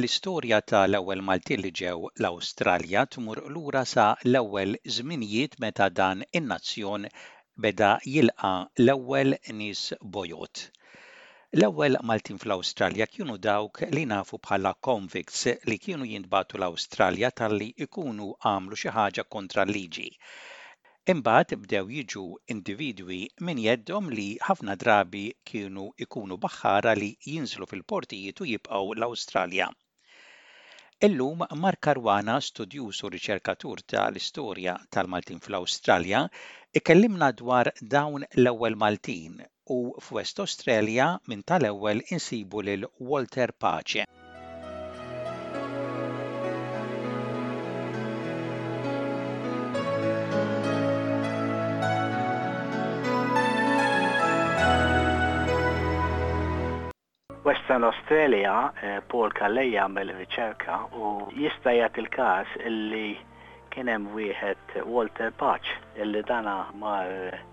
L-istorja ta' l-ewwel Maltin li ġew l-Awstralja tmur lura sa l-ewwel żminijiet meta dan in-nazzjon beda jilqa' l-ewwel nies bojod. L-ewwel Maltin fl-Awstralja kienu dawk li nafu bħala convicts li kienu jintbagħtu l-Awstralja talli jkunu għamlu xi ħaġa kontra l-liġi. Imbagħad bdew jiġu individwi minn jeddhom li ħafna drabi kienu jkunu baħħara li jinżlu fil-portijiet u jibqgħu l-Awstralja. Illum, Mark Caruana, studjuż u riċerkatur ta' l-istorja tal-Maltin fl-Awstralja, ikellimna dwar dawn l-ewwel Maltin u f'West Australia minn ta' l-ewwel insibu lil Walter Pace. Western Australia, Paul Calleja għamel riċerka u jista' jagħti l-każ li kien hemm wieħed Walter Pace li dana mar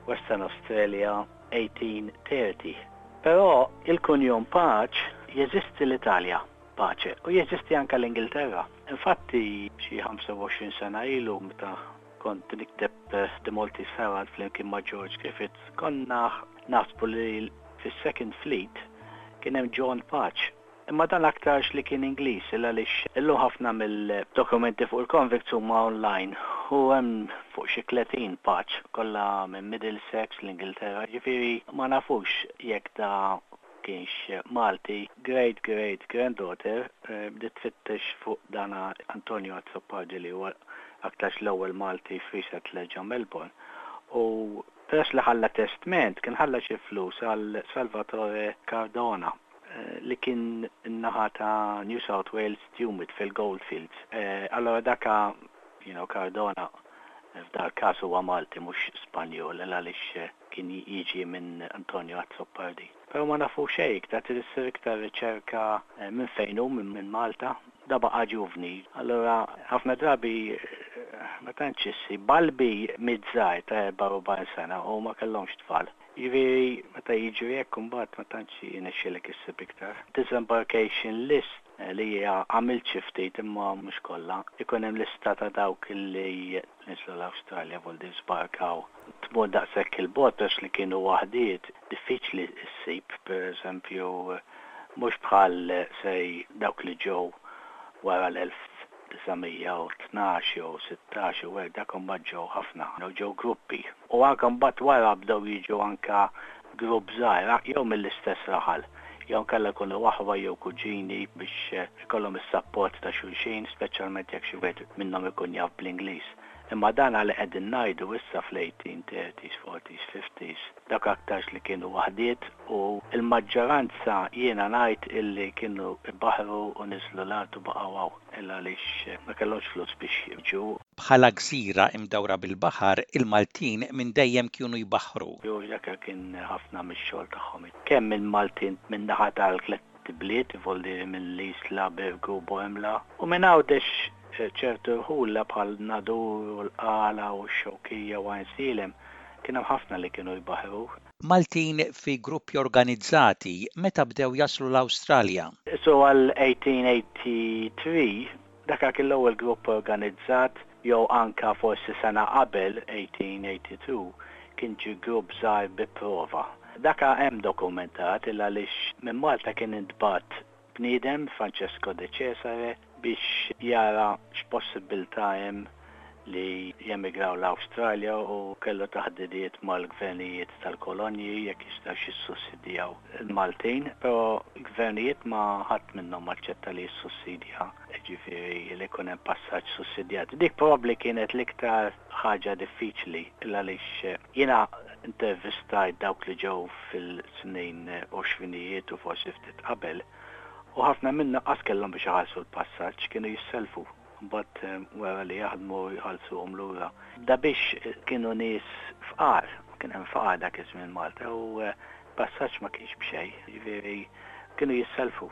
Western Australia 1830. Però il-kunjom Pace jeżisti l-Italja, Pace, u jeżisti anke l-Ingilterra. Infatti xi 25 sena ilu meta Kont nikteb The Maltese Herald flimkien ma' George Griffiths. Konna naħsbu li fis-Second Fleet kien hemm John Patch, imma dan aktarx li kien Ingliż il-għaliex illum ħafna mill-dokumenti fuq il-convicts huma online u hemm fuq xi tletin Patch, kollha minn Middlesex, l-Ingilterra, jiġifieri ma nafux jekk da kienx Malti. Great great granddaughter bdiet tfittex fuq dana Antonio Azzopardi li huwa aktarx l-ewwel Malti free settler ġo Melbourne u peress li ħalla testment kien ħalla xi flus għal Salvatore Cardona li kien in-naħa ta' New South Wales Tumut fil-Goldfields allura dak you know Cardona f'dal-każ huwa Malti mhux Spanjol il għaliex kien jiġi minn Antonio Azzopardi. Pero ma nafu xejn iktar, trid issir iktar riċerka minn fejn hu, minn Malta. Da baqa' ġuvni. Allura ħafna drabi ma tantx issib. Balbi miet żgħir ta' 44 sena u ma kellhomx tfal. Jiġifieri meta jiġri hekk imbagħad ma tantx jirnexxielek issib iktar. Disembarkation list li hija għamilt xi ftit imma mhux kollha, ikun hemm lista ta' dawk li niżlu l-Awstralja b'mod li żbarkaw tmur daqshekk il-bogħod peress li kienu waħdiet diffiċli ssib pereżempju mhux bħal say dawk li ġew wara l-1912 jew sittax jew dak imbagħad ġew ħafna u ġew gruppi u anke mbagħad wara bdew jiġu anke grupp żgħir, jew mill-istess raħal, jew inkella jkunu aħwa jew kuġini biex ikollhom is-sapport ta' xulxin, speċjalment jekk xi wieħed minnhom ikun jaf bl-Ingliż. Imma dan għal qegħdin ngħidu issa fl-1830s, forties, fifties, dawk aktarx li kienu waħdiet u l-maġġoranza jiena ngħid illi kienu baħru u niżlu l-art u baqgħu hawn, il għaliex ma kellhomx flus biex jiġu. Bħala gżira imdawra bil-baħar, il-Maltin minn dejjem kienu jbaħħru. Jew jidhakar kien ħafna mix-xogħol tagħhom it. Kemm il-Maltin min-naħa tal-tlett bliet, Ivoldiri mill-Isla, Birgu u Boemla, u minn Għawdex ċertu irħula bħal Nadur u l-Qala u x-Xewkija u Għajnsielem, kien hemm ħafna li kienu jbaħħru. Maltin fi gruppi organizzati meta bdew jaslu l-Awstralja. Isu għall-1883, Dak kien l-ewwel grupp organizzat jew anke forsi sena qabel, 1882, kien ġie grupp żgħir bi prova. Dak hemm dokumentat il għaliex minn Malta kien intbagħat bniedem, Francesco De Cesare, biex jara x'possibbiltà hemm. li jemigraw l-Awstralja u kellu taħdidiet mal-gvernijiet tal-kolonji jekk jistax jissussidjaw il-Maltin, però l-gvernijiet ma ħadd minnhom ma aċċetta li jissussidja, jiġifieri li jkun hemm passaġġ sussidjat. Dik probabbli kienet l-iktar ħaġa diffiċli l-għaliex jiena intervistajt dawk li ġew fil-snin għoxrinijiet u forsi ftit qabel u ħafna minnhom qas kellhom biex iħallsu l-passaġġ, kienu jissellfu. Mbagħad wara li jaħdmu jħallsuhom lura. Dabiex kienu nies fqar, kien hemm faqar dak iż-żmien Malta u l-passaġġ ma kienx b'xejn, jiġifieri kienu jisselfu.